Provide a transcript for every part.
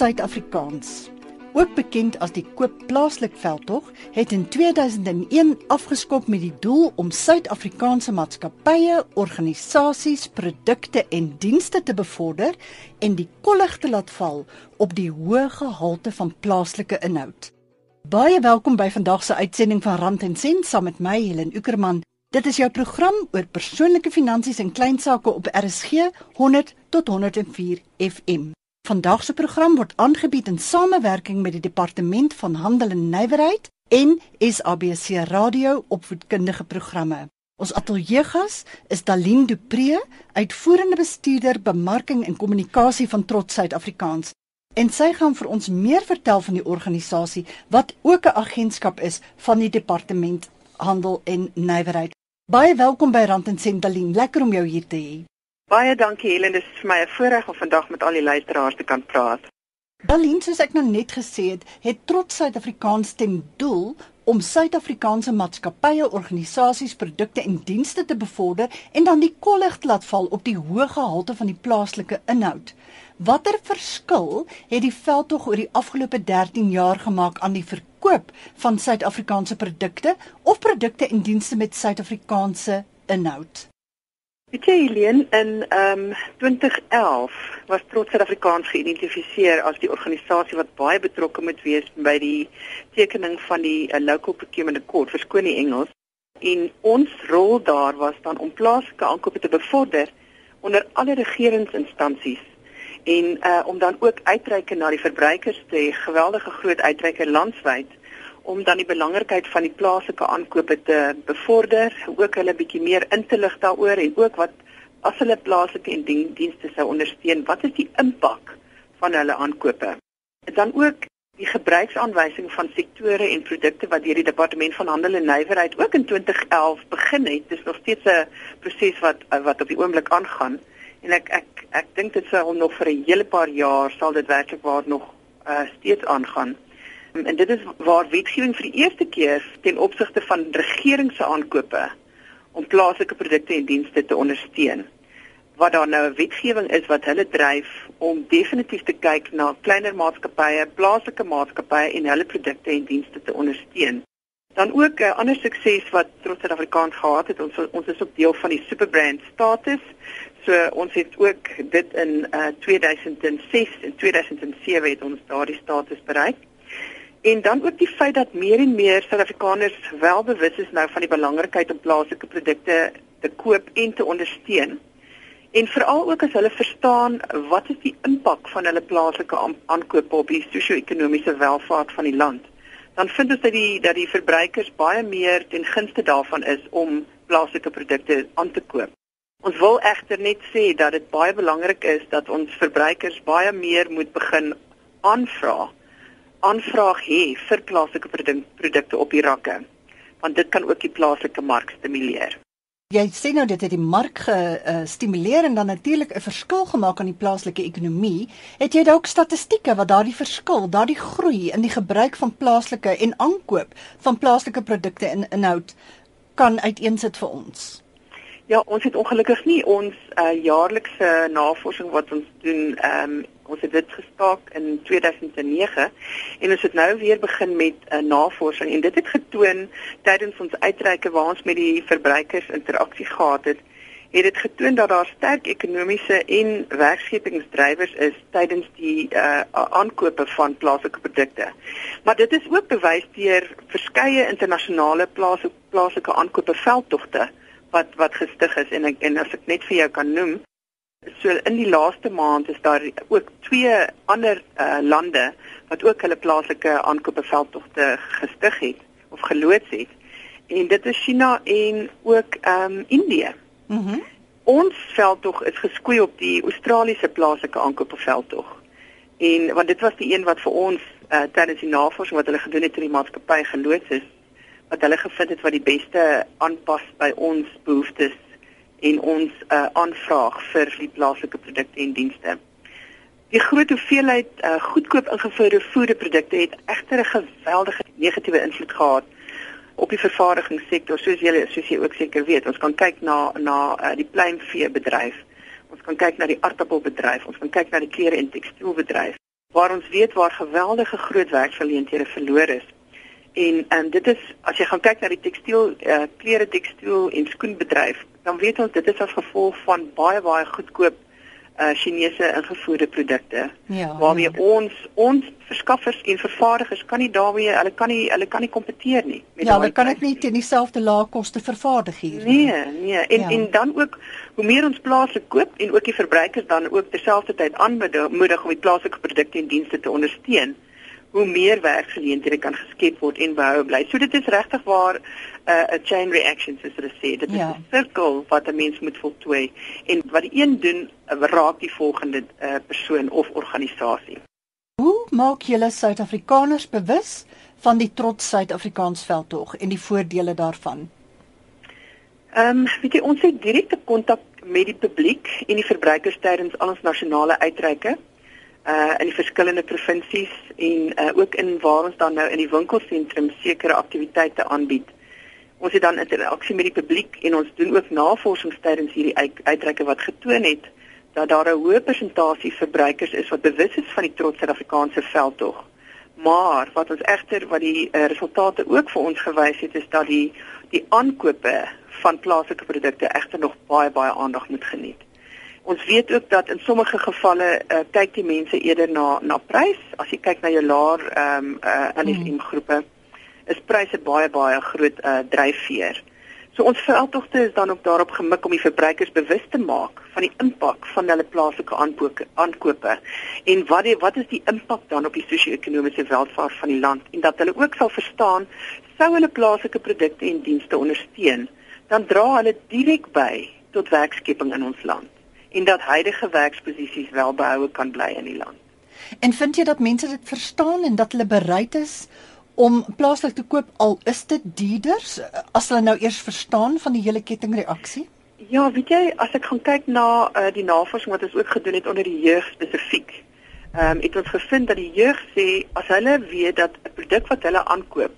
Suid-Afrikaans. Ook bekend as die Koop Plaaslik veldtog, het in 2001 afgeskop met die doel om Suid-Afrikaanse maatskappye, organisasies, produkte en dienste te bevorder en die kollig te laat val op die hoë gehalte van plaaslike inhoud. Baie welkom by vandag se uitsending van Rand en Sent saam met my Helen Ukerman. Dit is jou program oor persoonlike finansies en klein sake op RSG 100 tot 104 FM. Vandag se program word aangebied in samewerking met die Departement van Handel en Nywerheid en SABC Radio opvoedkundige programme. Ons ateljeegas is Daline Dupré, uitvoerende bestuurder bemarking en kommunikasie van Trots Suid-Afrikaans. En sy gaan vir ons meer vertel van die organisasie wat ook 'n agentskap is van die Departement Handel en Nywerheid. Baie welkom by Rand en Sent Daline. Lekker om jou hier te hê. Baie dankie Helen, dit is vir my 'n voorreg om vandag met al die luisteraars te kan praat. Berlin, soos ek nou net gesê het, het trots Suid-Afrikaans ten doel om Suid-Afrikaanse maatskappye, organisasies, produkte en dienste te bevorder en dan die kollig laat val op die hoë gehalte van die plaaslike inhoud. Watter verskil het die veldtog oor die afgelope 13 jaar gemaak aan die verkoop van Suid-Afrikaanse produkte of produkte en dienste met Suid-Afrikaanse inhoud? Weet jy Helene in ehm um, 2011 was Trots Suid-Afrikaans geïdentifiseer as die organisasie wat baie betrokke moet wees by die tekening van die uh, local procurement accord vir skoon die Engels. En ons rol daar was dan om plaaslike aankope te bevorder onder alle regeringsinstansies en uh, om dan ook uitreike na die verbruikers te geweldige groot uitreike landwyd om dan die belangrikheid van die plaaslike aankope te bevorder, ook hulle bietjie meer in te lig daaroor en ook wat as hulle plaaslike en dien, dienste sou ondersteun, wat is die impak van hulle aankope? En dan ook die gebruiksaanwysing van sektore en produkte wat deur die departement van handel en nywerheid ook in 2011 begin het. Dit is nog steeds 'n proses wat wat op die oomblik aangaan en ek ek ek dink dit sal nog vir 'n hele paar jaar sal dit werklik waar nog uh, steeds aangaan. En dit is waar wetgewing vir die eerste keer ten opsigte van regering se aankope om plaaslike produkte en dienste te ondersteun. Wat daar nou 'n wetgewing is wat hulle dryf om definitief te kyk na kleiner maatskappye, plaaslike maatskappye en hulle produkte en dienste te ondersteun. Dan ook 'n ander sukses wat Trots Suid-Afrikaans gehad het, ons ons is ook deel van die superbrand status. So ons het ook dit in uh, 2006 en 2007 het ons daardie status bereik. En dan ook die feit dat meer en meer Suid-Afrikaners wel bewus is nou van die belangrikheid om plaaslike produkte te koop en te ondersteun. En veral ook as hulle verstaan wat is die impak van hulle plaaslike aankope op die sosio-ekonomiese welvaart van die land. Dan vind ons dat die dat die verbruikers baie meer ten gunste daarvan is om plaaslike produkte aan te koop. Ons wil egter net sê dat dit baie belangrik is dat ons verbruikers baie meer moet begin aanvra aanvraag hê vir plaaslike produkte op die rakke want dit kan ook die plaaslike mark stimuleer. Jy sê nou dit het die mark gestimuleer uh, en dan natuurlik 'n verskil gemaak aan die plaaslike ekonomie. Het jy dalk statistieke wat daardie verskil, daardie groei in die gebruik van plaaslike en aankoop van plaaslike produkte in inhoud kan uiteensit vir ons? Ja, ons het ongelukkig nie ons uh, jaarlikse navorsing wat ons doen ehm um, Ons het dit gestaak in 2009 en ons het nou weer begin met 'n uh, navorsing en dit het getoon tydens ons uitreike waar ons met die verbruikers interaksie gehad het, het dit getoon dat daar sterk ekonomiese en werkskepingsdrywers is tydens die uh, aankope van plaaslike produkte. Maar dit is ook bewys deur verskeie internasionale plaaslike aankope veldtogte wat wat gestig is en ek, en as ek net vir jou kan noem So in die laaste maand is daar ook twee ander uh, lande wat ook hulle plaaslike aankopeveldtogte gestig het of geloods het. En dit is China en ook ehm um, Indië. Mhm. Mm Ons veldtog is geskoei op die Australiese plaaslike aankopeveldtog. En want dit was die een wat vir ons uh, tydens die navorsing wat hulle gedoen het in die maatskappy geloods is wat hulle gevind het wat die beste aanpas by ons behoeftes en ons uh, aanvraag vir die plaaslike produkte en dienste. Die groot hoeveelheid uh, goedkoop ingevoerde voederprodukte het egter 'n geweldige negatiewe invloed gehad op die vervaardigingssektor soos julle soos jy ook seker weet. Ons kan kyk na na uh, die pluimveebedryf. Ons kan kyk na die aardappelbedryf, ons kan kyk na die klere en tekstielbedryf. waar ons weet waar geweldige groot werksgeleenthede verlore is. En en um, dit is as jy gaan kyk na die tekstiel uh, klere tekstiel en skoenbedryf, dan weet ons dit is as gevolg van baie baie goedkoop uh Chinese ingevoerde produkte. Ja. Waarmee ja. ons ons verskaffers en vervaardigers kan nie daarmee hulle kan nie hulle kan nie kompeteer nie met Ja, hulle kan dit nie teen dieselfde lae koste vervaardig hier nie. Nee, nee. En ja. en dan ook hoe meer ons plaaslik koop en ook die verbruikers dan ook terselfdertyd aanmoedig om die plaaslike produkte en dienste te ondersteun hoe meer werksgeleenthede kan geskep word en behou bly. So dit is regtig waar 'n uh, 'n chain reaction soos hulle sê. Dit is 'n ja. sirkel wat 'n mens moet voltooi en wat die een doen, uh, raak die volgende uh, persoon of organisasie. Hoe maak julle Suid-Afrikaners bewus van die trots Suid-Afrikaans veldtog en die voordele daarvan? Ehm, um, weet jy, ons het direkte kontak met die publiek en die verbruikers tydens al ons nasionale uitreike uh in die verskillende provinsies en uh ook in waar ons dan nou in die winkelsentrum sekere aktiwiteite aanbied. Ons het dan interaksie met die publiek en ons doen ook navorsing tydens hierdie uitreike wat getoon het dat daar 'n hoë persentasie verbruikers is wat bewus is van die trots Suid-Afrikaanse veldtog. Maar wat ons egter wat die uh, resultate ook vir ons gewys het is dat die die aankope van plaaslike produkte egter nog baie baie aandag moet geniet. Ons weet ook dat in sommige gevalle uh, kyk die mense eerder na na prys. As jy kyk na jou laer ehm um, uh NSM groepe, is pryse baie baie groot uh dryfveer. So ons veldtogte is dan ook daarop gemik om die verbruikers bewus te maak van die impak van hulle plaaslike aankope en wat die, wat is die impak dan op die sosio-ekonomiese welvaart van die land en dat hulle ook sal verstaan sou hulle plaaslike produkte en dienste ondersteun, dan dra hulle direk by tot werkskeping in ons land en dat huidige werksposisies wel behoue kan bly in die land. En vind jy dat mense dit verstaan en dat hulle bereid is om plaaslik te koop al is dit duurders as hulle nou eers verstaan van die hele kettingreaksie? Ja, weet jy, as ek gaan kyk na uh, die navorsing wat ons ook gedoen het onder die jeug spesifiek, ehm um, het ons gevind dat die jeug sê as hulle weet dat 'n produk wat hulle aankoop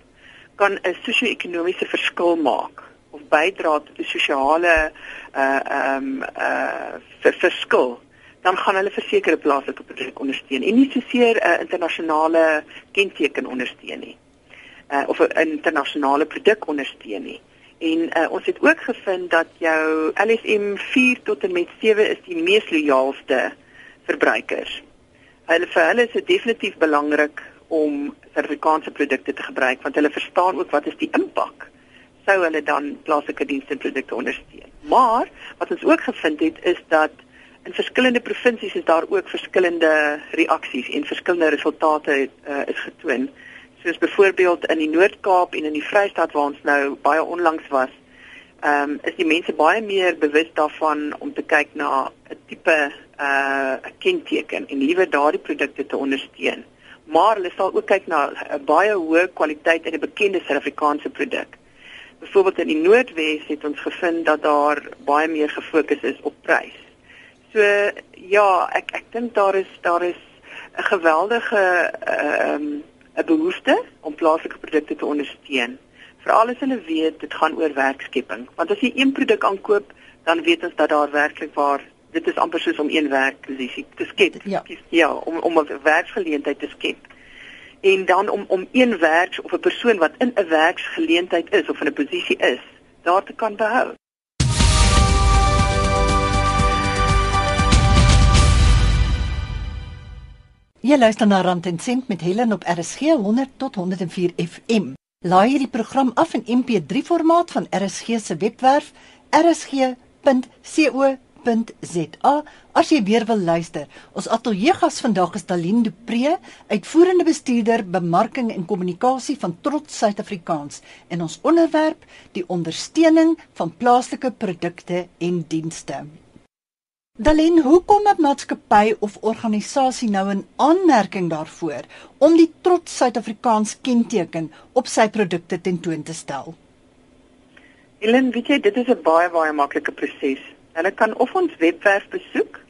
kan 'n sosio-ekonomiese verskil maak bydra tot die sosiale uh ehm um, uh verskil dan gaan hulle versekerde plaaslike produk ondersteun en nie soseer 'n uh, internasionale kenteken ondersteun nie. Uh of 'n internasionale produk ondersteun nie. En uh, ons het ook gevind dat jou LSM 4 tot en met 7 is die mees loyaalste verbruikers. Hulle vir hulle is dit definitief belangrik om Suid-Afrikaanse produkte te gebruik want hulle verstaan ook wat is die impak sou hulle dan plaaslike dienste en produkte ondersteun. Maar wat ons ook gevind het is dat in verskillende provinsies is daar ook verskillende reaksies en verskillende resultate uh, is getoon. Soos byvoorbeeld in die Noord-Kaap en in die Vrystaat waar ons nou baie onlangs was, ehm um, is die mense baie meer bewus daarvan om te kyk na 'n tipe uh 'n kenteken en liewer daardie produkte te ondersteun. Maar hulle sal ook kyk na 'n baie hoë kwaliteit en 'n bekende Suid-Afrikaanse produk. Byvoorbeeld in die Noordwes het ons gevind dat daar baie meer gefokus is op prys. So ja, ek ek dink daar is daar is 'n geweldige ehm um, 'n behoefte om plaaslike produkte te ondersteun. Veral as hulle weet dit gaan oor werkskepping. Want as jy een produk aankoop, dan weet ons dat daar werklik waar dit is amper soos om een werkposisie te skep. Ja, ja om om 'n werksgeleentheid te skep en dan om om een werk of 'n persoon wat in 'n werksgeleentheid is of in 'n posisie is, daar te kan behou. Jy luister na Rand en Sent met Helen op RSG 100 tot 104 FM. Laai hierdie program af in MP3 formaat van RSG se webwerf rsg.co www.rsg.za as jy weer wil luister. Ons ateljeegas vandag is Daline de Pre, uitvoerende bestuurder bemarking en kommunikasie van Trots Suid-Afrikaans en ons onderwerp die ondersteuning van plaaslike produkte en dienste. Daline, hoekom 'n maatskappy of organisasie nou 'n aanmerking daarvoor om die Trots Suid-Afrikaans kenteken op sy produkte tentoon te stel? Helen, weet jy, dit is 'n baie baie maklike proses. Hulle kan of ons webwerf besoek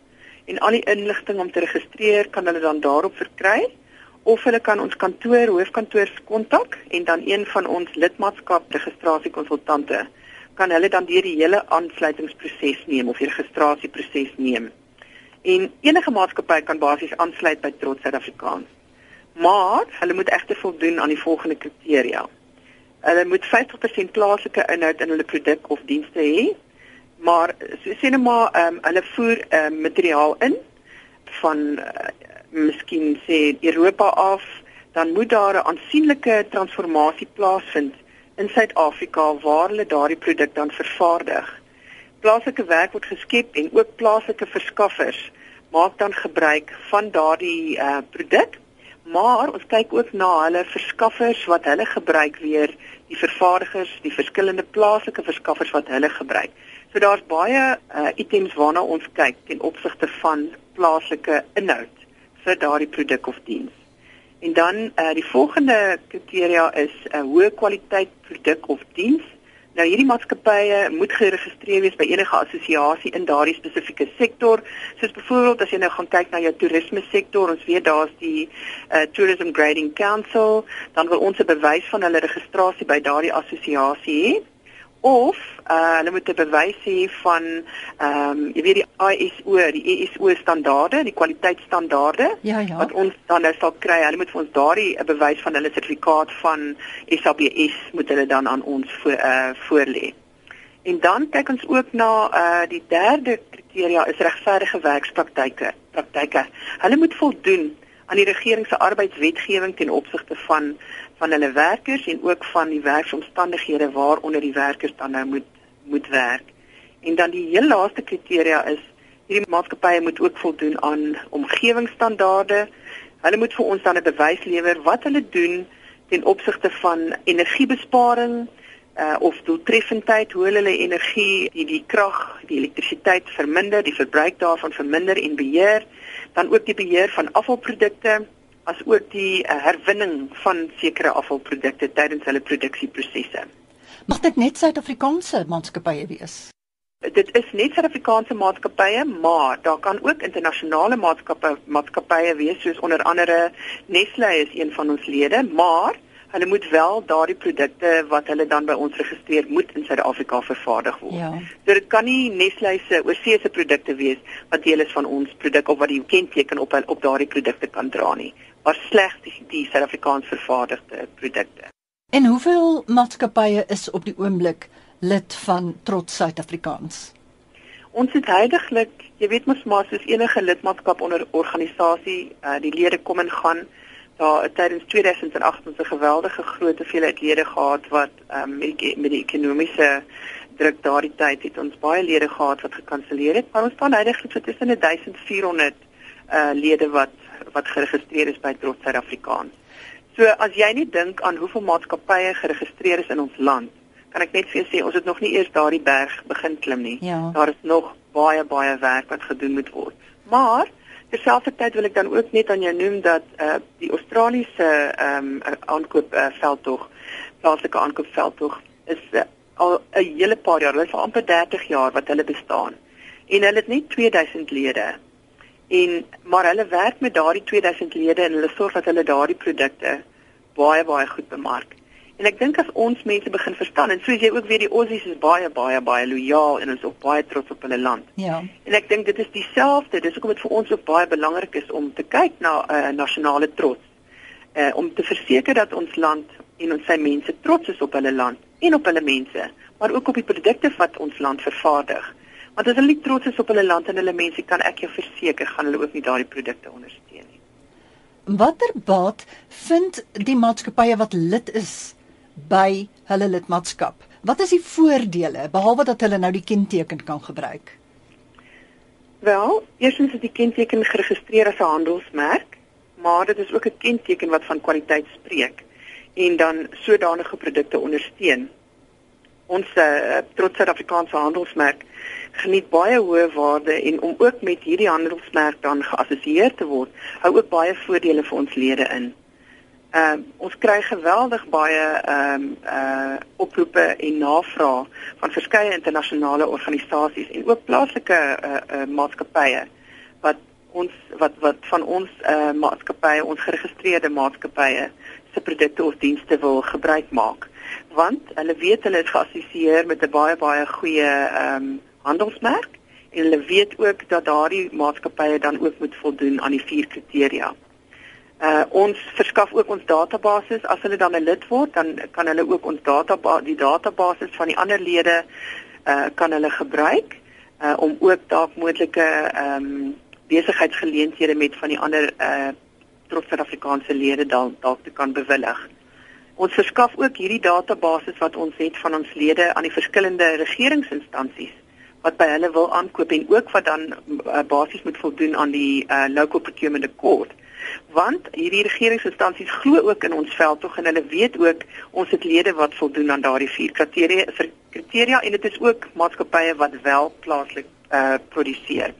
en al die inligting om te registreer kan hulle dan daarop verkry of hulle kan ons kantoor hoofkantoor kontak en dan een van ons lidmaatskap registrasiekonsultante kan hulle dan deur die hele aansluitingsproses neem of die registrasieproses neem. En enige maatskappy kan basies aansluit by Trots Suid-Afrikaans. Maar hulle moet egter voldoen aan die volgende kriteria. Hulle moet 50% plaaslike inhoud in hulle produk of dienste hê. Maar so sê net maar ehm um, hulle voer ehm um, materiaal in van uh, miskien sê Europa af, dan moet daar 'n aansienlike transformasie plaasvind in Suid-Afrika waar hulle daardie produk dan vervaardig. Plaaslike werk word geskep en ook plaaslike verskaffers maak dan gebruik van daardie uh, produk maar ons kyk ook na hulle verskaffers wat hulle gebruik weer die vervaardigers, die verskillende plaaslike verskaffers wat hulle gebruik. So daar's baie uh, items waarna ons kyk ten opsigte van plaaslike inhoud vir daardie produk of diens. En dan uh, die volgende kriteria is 'n uh, hoë kwaliteit produk of diens Nou hierdie maatskappye moet geregistreer wees by enige assosiasie in daardie spesifieke sektor. Soos byvoorbeeld as jy nou gaan kyk na jou toerisme sektor, ons weet daar's die uh, Tourism Grading Council, dan wil ons 'n bewys van hulle registrasie by daardie assosiasie hê of uh, hulle moet 'n bewys hê van ehm um, jy weet die ISO, die ISO e standaarde, die kwaliteitsstandaarde ja, ja. wat ons dan nou sal kry. Hulle moet vir ons daardie 'n bewys van hulle sertifikaat van SABS moet hulle dan aan ons voor uh voorlê. En dan kyk ons ook na uh die derde kriteria is regverdige werkspraktyke. Praktyke. Hulle moet voldoen aan die regering se arbeidswetgewing ten opsigte van van hulle werkers en ook van die werksomstandighede waaronder die werkers dan nou moet moet werk. En dan die heel laaste kriteria is hierdie maatskappye moet ook voldoen aan omgewingsstandaarde. Hulle moet vir ons dan 'n bewys lewer wat hulle doen ten opsigte van energiebesparing uh of doeltreffendheid hoe hulle energie die die krag die elektrisiteit verminder die verbruik daarvan verminder en beheer dan ook die beheer van afvalprodukte as ook die uh, herwinning van sekere afvalprodukte tydens hulle produksieprosesse. Mag dit net Suid-Afrikaanse maatskappye wees? Dit is net Suid-Afrikaanse maatskappye, maar daar kan ook internasionale maatskappye maatskappye wees soos onder andere Nestlé is een van ons lede, maar hulle moet wel daardie produkte wat hulle dan by ons registreer moet in Suid-Afrika vervaardig word. Ja. So dit kan nie Nestlé se oorseese produkte wees wat deel is van ons produk of wat die kenteken op op daardie produkte kan dra nie maar slegs die, die Suid-Afrikaans vervaardigde produkte. En hoeveel maatskappye is op die oomblik lid van Trots Suid-Afrikaans? Ons het heidaglik, jy weet mos maar soos enige lidmaatskap onder organisasie, uh, die lede kom en gaan. Daar tydens 2008 ons 'n geweldige groot hoeveelheid lede gehad wat um, met, die, met die ekonomiese druk daardie tyd het ons baie lede gehad wat gekanselleer het. Maar ons staan heidaglik so tussen 1400 uh lede wat wat geregistreer is by Trots Suid-Afrikaans. So as jy nie dink aan hoeveel maatskappye geregistreer is in ons land, kan ek net vir jou sê ons het nog nie eers daardie berg begin klim nie. Ja. Daar is nog baie baie werk wat gedoen moet word. Maar terselfdertyd wil ek dan ook net aan jou noem dat uh die Australiese ehm um, aankoop uh, veldtog, plaaslike aankoop veldtog is uh, al 'n hele paar jaar, hulle is al amper 30 jaar wat hulle bestaan. En hulle het net 2000 lede en maar hulle werk met daardie 2000 lede en hulle sorg dat hulle daardie produkte baie baie goed bemark. En ek dink as ons mense begin verstaan en soos jy ook weet die Aussies is baie baie baie lojaal en ons is ook baie trots op hulle land. Ja. En ek dink dit is dieselfde, dis hoekom dit vir ons ook baie belangrik is om te kyk na 'n uh, nasionale trots. Uh om te verseker dat ons land en ons sy mense trots is op hulle land en op hulle mense, maar ook op die produkte wat ons land vervaardig. Want as hulle nie trots is op hulle land en hulle mense kan ek jou verseker gaan hulle ook nie daardie produkte ondersteun nie. Watter baat vind die maatskappye wat lid is by hulle lidmaatskap? Wat is die voordele behalwe dat hulle nou die kenteken kan gebruik? Wel, eerstens is die kenteken geregistreer as 'n handelsmerk, maar dit is ook 'n kenteken wat van kwaliteit spreek en dan sodanige produkte ondersteun. Ons uh, trots Suid-Afrikaanse handelsmerk geniet baie hoë waarde en om ook met hierdie handelsmerk dan geassosieer te word, hou ook baie voordele vir ons lede in. Ehm uh, ons kry geweldig baie ehm um, uh oproepe en navrae van verskeie internasionale organisasies en ook plaaslike uh, uh maatskappye wat ons wat wat van ons uh maatskappye, ons geregistreerde maatskappye se produkte of dienste wil gebruik maak want hulle weet hulle is geassosieer met 'n baie baie goeie ehm um, handelsmerk en hulle weet ook dat daardie maatskappye dan ook moet voldoen aan die vier kriteria. Uh ons verskaf ook ons database as hulle dan 'n lid word, dan kan hulle ook ons database die database van die ander lede uh kan hulle gebruik uh om ook dalk moontlike ehm um, besigheidsgeleenthede met van die ander uh trots Suid-Afrikaanse lede dalk dalk te kan bewillig. Ons verskaf ook hierdie database wat ons het van ons lede aan die verskillende regeringsinstansies wat by hulle wil aankoop en ook wat dan uh, basies moet voldoen aan die uh, local procurement accord want hierdie regeringsinstansies glo ook in ons veldtog en hulle weet ook ons het lede wat voldoen aan daardie vier kriteria kriteria en dit is ook maatskappye wat wel plaaslik uh, produseer.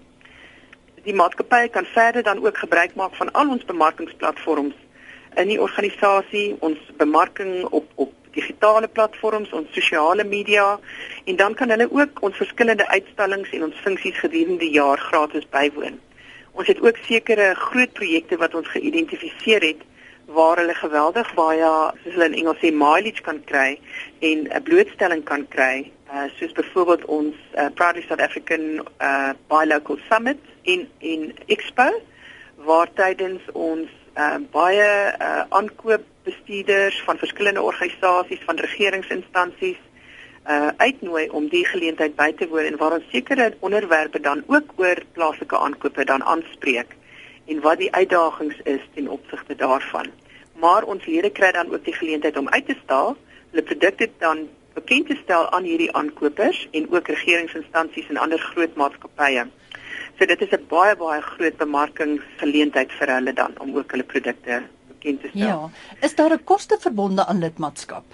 Die maatskappye kan verder dan ook gebruik maak van al ons bemarkingsplatforms in die organisasie, ons bemarking op op digitale platforms, ons sosiale media en dan kan hulle ook ons verskillende uitstallings en ons funksies gedurende die jaar gratis bywoon. Ons het ook sekere groot projekte wat ons geïdentifiseer het waar hulle geweldig baie soos hulle in Engels sê mileage kan kry en 'n blootstelling kan kry uh, soos byvoorbeeld ons uh, Proudly South African uh, Buy Local Summit in in Expo waar tydens ons uh, baie uh, aankoopbestuurders van verskillende organisasies van regeringsinstansies uh uitnooi om die geleentheid by te woon en waar ons sekere onderwerpe dan ook oor plaaslike aankope dan aanspreek en wat die uitdagings is ten opsigte daarvan. Maar ons lede kry dan ook die geleentheid om uit te staal, hulle produkte dan bekend te stel aan hierdie aankopers en ook regeringsinstansies en ander groot maatskappye. So dit is 'n baie baie groot bemarkingsgeleentheid vir hulle dan om ook hulle produkte bekend te stel. Ja, is daar 'n koste verbonde aan lidmaatskap?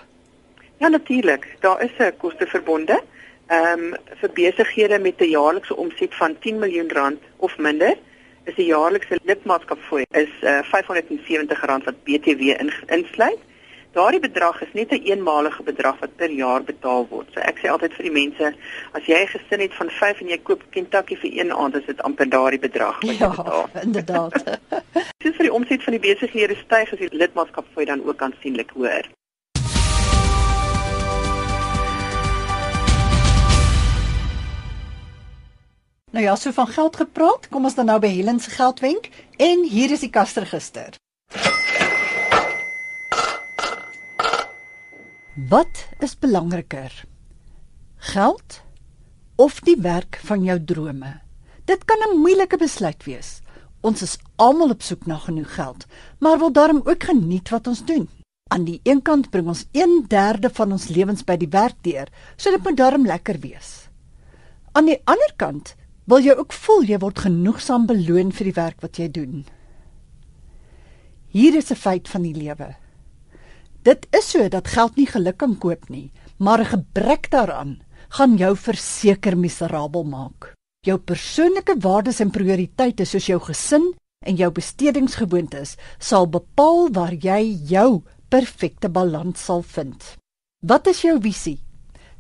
Ja natuurlik, daar is 'n koste verbonde. Ehm um, vir besighede met 'n jaarlikse omset van 10 miljoen rand of minder is die jaarlikse lidmaatskapfooi is uh, R570 wat BTW in, insluit. Daardie bedrag is net 'n een eenmalige bedrag wat per jaar betaal word. So ek sê altyd vir die mense, as jy 'n gesin het van 5 en jy koop Kentucky vir een aand, is dit amper daardie bedrag wat jy ja, betaal. Ja, inderdaad. Dis vir die omset van die besighede styg as die lidmaatskapfooi dan ook aansienlik hoër. Nou ja, so van geld gepraat, kom ons dan nou by Helen se geldwenk en hier is die kasregister. Wat is belangriker? Geld of die werk van jou drome? Dit kan 'n moeilike besluit wees. Ons is almal op soek na genoeg geld, maar wil daarom ook geniet wat ons doen. Aan die een kant bring ons 1/3 van ons lewens by die werk deur, so dit moet daarom lekker wees. Aan die ander kant wil jy ook voel jy word genoegsaam beloon vir die werk wat jy doen. Hier is 'n feit van die lewe. Dit is so dat geld nie geluk kan koop nie, maar 'n gebrek daaraan gaan jou verseker miserabel maak. Jou persoonlike waardes en prioriteite soos jou gesin en jou bestedingsgewoontes sal bepaal waar jy jou perfekte balans sal vind. Wat is jou visie?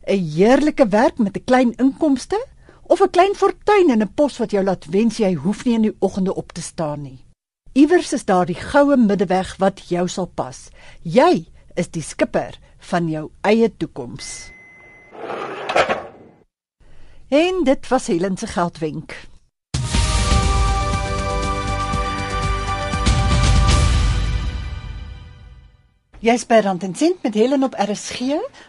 'n Heerlike werk met 'n klein inkomste of 'n klein fortuin in 'n pos wat jou laat wens jy hoef nie in die oggende op te staan nie. Iewers is daar die goue middeweg wat jou sal pas. Jy is die skipper van jou eie toekoms. En dit was Helen se geldwenk. Jy's by Rand en Sent met Helen op RSG.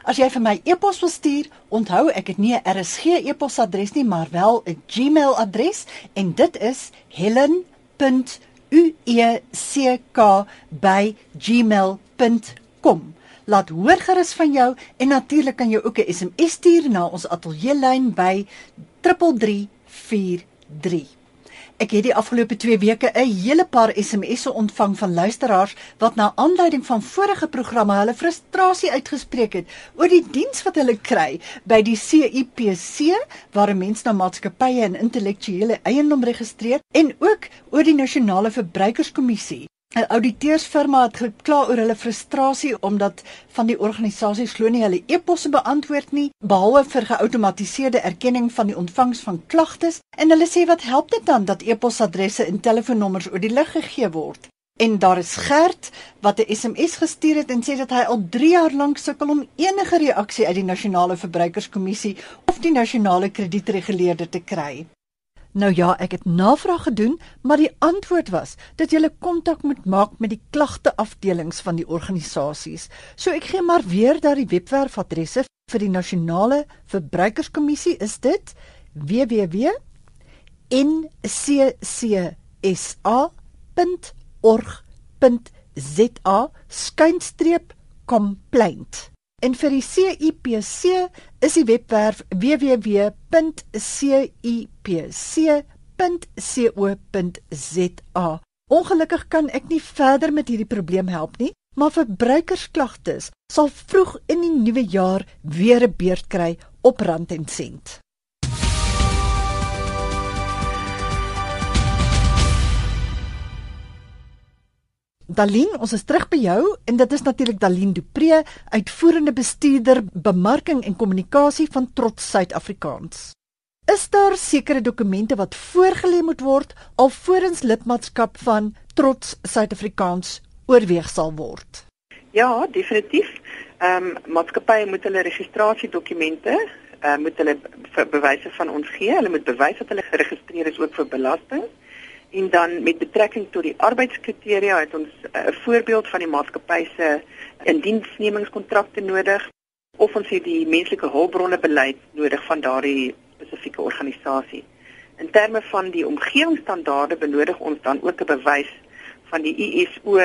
As jy vir my e-pos wil stuur, onthou ek het nie 'n RSG e-posadres nie, maar wel 'n Gmail adres en dit is helen.ueck@gmail.com. Laat hoor gerus van jou en natuurlik kan jy ook 'n SMS stuur na ons ateljeelyn by 3343. Ek het die afgelope 2 weke 'n hele paar SMS'e ontvang van luisteraars wat na aanleiding van vorige programme hulle frustrasie uitgespreek het oor die diens wat hulle kry by die CIPC waar 'n mens na maatskappye en intellektuele eiendom registreer en ook oor die nasionale verbruikerskommissie 'n Ouditeursfirma het gekla oor hulle frustrasie omdat van die organisasies glo nie hulle e-posse beantwoord nie, behalwe vir geoutomatiseerde erkenning van die ontvangs van klagtes en hulle sê wat help dit dan dat e-posadresse en telefoonnommers oor die lug gegee word? En daar is Gert wat 'n SMS gestuur het en sê dat hy al 3 jaar lank sukkel om enige reaksie uit die nasionale verbruikerskommissie of die nasionale kredietreguleerder te kry. Nou ja, ek het navraag gedoen, maar die antwoord was dat jy kontak moet maak met die klagte afdelings van die organisasies. So ek gee maar weer daardie webwerfadresse vir die nasionale verbruikerskommissie is dit www.ncssa.org.za skynstreep complaint. En vir die CIPC is die webwerf www.cipc.co.za. Ongelukkig kan ek nie verder met hierdie probleem help nie, maar verbruikersklagtes sal vroeg in die nuwe jaar weer 'n beurt kry op rand en sent. Dalien, ons is terug by jou en dit is natuurlik Dalien Dupré, uitvoerende bestuurder bemarking en kommunikasie van Trots Suid-Afrikaans. Is daar sekere dokumente wat voorgelê moet word alvorens lidmaatskap van Trots Suid-Afrikaans oorweeg sal word? Ja, definitief. Ehm um, maatskappye moet hulle registrasiedokumente, uh, moet hulle bewyse van ons gee. Hulle moet bewys dat hulle geregistreer is ook vir belasting. En dan met betrekking tot die arbeidskriteria het ons eh, 'n uh, voorbeeld van die maatskappy se indiensnemingskontrakte nodig of ons het die menslike hulpbronne beleid nodig van daardie spesifieke organisasie. In terme van die omgewingsstandaarde benodig ons dan ook 'n bewys van die ISO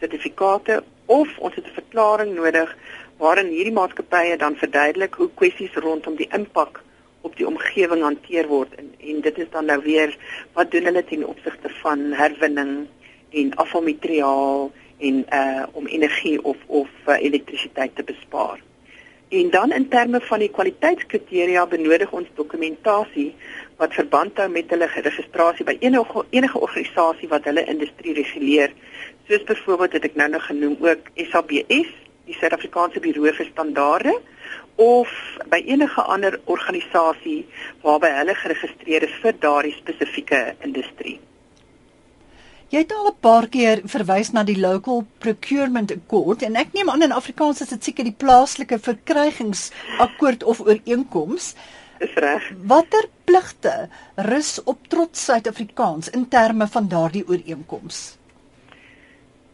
sertifikate of ons het 'n verklaring nodig waarin hierdie maatskappye dan verduidelik hoe kwessies rondom die impak op die omgewing hanteer word en en dit is dan nou weer wat doen hulle ten opsigte van herwinning en afvalmateriaal en uh om energie of of uh, elektrisiteit te bespaar. En dan in terme van die kwaliteitskriteria benodig ons dokumentasie wat verband hou met hulle registrasie by enige enige organisasie wat hulle industrie reguleer. Soos byvoorbeeld het ek nou nog genoem ook SABS, die Suid-Afrikaanse Buro vir Standaarde of by enige ander organisasie waarby hulle geregistreer is vir daardie spesifieke industrie. Jy het al 'n paar keer verwys na die local procurement accord en ek neem aan in Afrikaans is dit seker die plaaslike verkrygingsakkoord of ooreenkoms. Dis reg. Watter pligte rus op trots Suid-Afrikaans in terme van daardie ooreenkoms?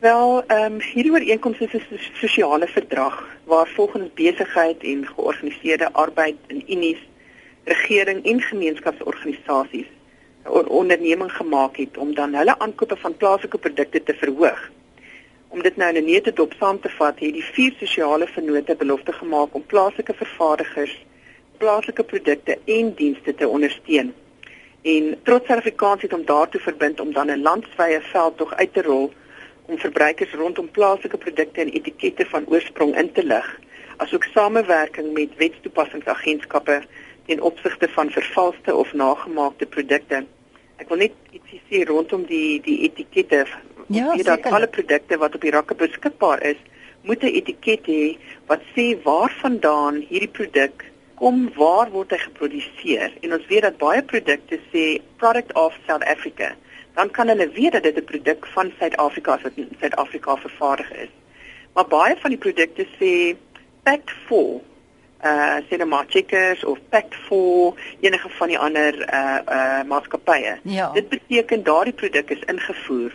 Wel, ehm um, hierdie ooreenkoms is 'n sosiale verdrag waar volgens besigheid en georganiseerde arbeid in unies, regering en gemeenskapsorganisasies 'n onderneming gemaak het om dan hulle aankope van plaaslike produkte te verhoog. Om dit nou in 'n neete dop saam te vat, het die vier sosiale vennote belofte gemaak om plaaslike vervaardigers, plaaslike produkte en dienste te ondersteun. En trots Suid-Afrikaans het om daartoe verbind om dan 'n landwyse veldtog uit te rol om verbruikers rondom plaaslike produkte en etikette van oorsprong in te lig, asook samewerking met wetstoepassingsagentskappe ten opsigte van vervalste of nagemaakte produkte. Ek wil net ietsie sê rondom die die etikette. Ja, dat alle produkte wat op die rakke beskikbaar is, moet 'n etiket hê wat sê waarvandaan hierdie produk kom, waar word hy geproduseer. En ons weet dat baie produkte sê product of South Africa dan kan hulle weet dat dit 'n produk van Suid-Afrika is wat in Suid-Afrika vervaardig is. Maar baie van die produkte sê packed for uh cinema checkers of packed for enige van die ander uh uh maatskappye. Ja. Dit beteken daardie produk is ingevoer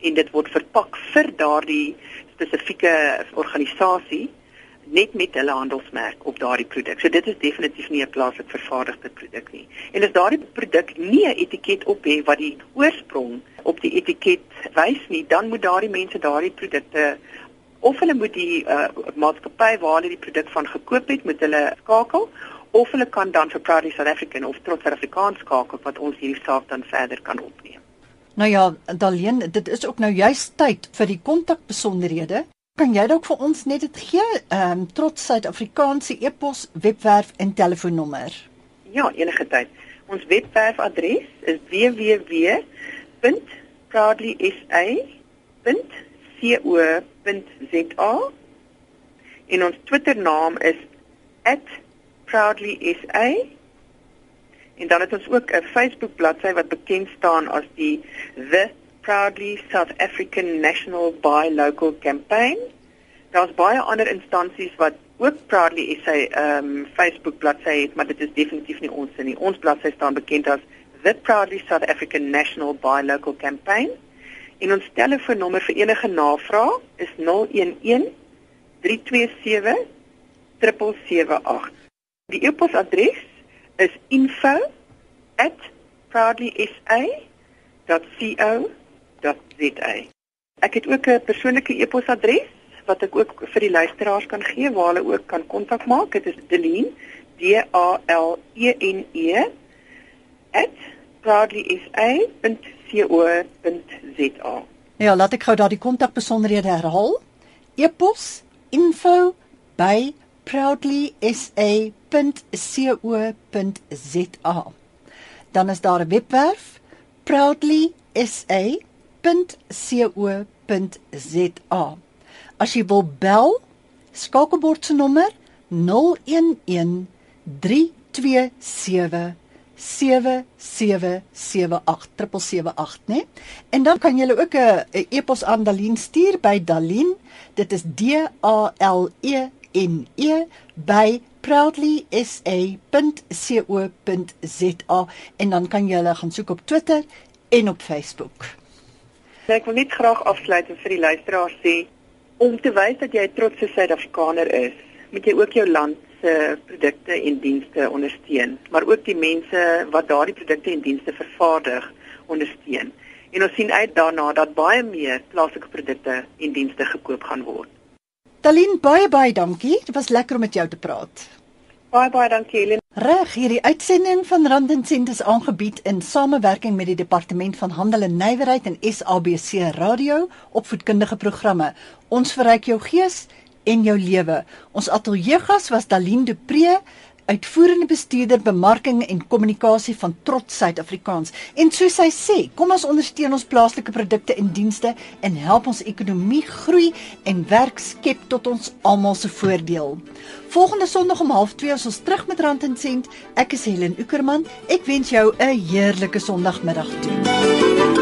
en dit word verpak vir daardie spesifieke organisasie net met hulle handelsmerk op daardie produk. So dit is definitief nie 'n plaaslik vervaardigde produk nie. En as daardie produk nie 'n etiket op het wat die oorsprong op die etiket wys nie, dan moet daardie mense daardie produkte of hulle moet die uh, maatskappy waar hulle die produk van gekoop het, moet hulle skakel of hulle kan dan vir Proudly South African of Trots Afrikaans skakel wat ons hierdie saak dan verder kan opneem. Nou ja, Daleen, dit is ook nou juist tyd vir die kontakbesonderhede. Kan jy dalk vir ons net dit gee? Ehm um, trots Suid-Afrikaanse e-pos, webwerf en telefoonnommer. Ja, enige tyd. Ons webwerfadres is www.proudlysa.co.za en ons Twitternaam is @proudlysa. En dan het ons ook 'n Facebook bladsy wat bekend staan as die The proudly South African National Buy Local campaign. Daar's baie ander instansies wat ook proudly SA ehm um, Facebook bladsy het, maar dit is definitief nie ons nie. Ons bladsy staan bekend as the Proudly South African National Buy Local Campaign. En ons telefoonnommer vir enige navrae is 011 327 778. Die e-posadres is info@proudlysa.co.za. Ek het ook 'n persoonlike e-posadres wat ek ook vir die luisteraars kan gee waar hulle ook kan kontak maak. Dit is Deline D A L E N E @proudlysa.co.za. Ja, laat ek gou daardie kontakbesonderhede herhaal. E-pos info@proudlysa.co.za. Dan is daar 'n webwerf proudlysa.co.za. As jy wil bel, skakelbord se nommer 011 327 7778 né? En dan kan jy ook 'n e-pos aan Dalien stuur by Dalien. Dit is D A L E N E by proudlysa.co.za en dan kan jy hulle gaan soek op Twitter en op Facebook. Ek wil net graag afsluit en vir die luisteraars sê om te wys dat jy 'n trotse Suid-Afrikaner is, moet jy ook jou land se produkte en dienste ondersteun, maar ook die mense wat daardie produkte en dienste vervaardig ondersteun. En ons sien uit daarna dat baie meer plaaslike produkte en dienste gekoop gaan word. Talien baie baie dankie. Dit was lekker om met jou te praat. Baie baie dankie Helen. Reg, hierdie uitsending van Rand en Sent is aangebied in samewerking met die Departement van Handel en Nywerheid en SABC Radio opvoedkundige programme. Ons verryk jou gees en jou lewe. Ons ateljeegas was Dalien de Pre, uitvoerende bestuurder bemarking en kommunikasie van Trots Suid-Afrikaans. En soos hy sê, kom ons ondersteun ons plaaslike produkte en dienste en help ons ekonomie groei en werk skep tot ons almal se voordeel. Volgende Sondag om 0.30 is ons terug met Rand en Sent. Ek is Helen Ukerman. Ek wens jou 'n heerlike Sondagmiddag toe.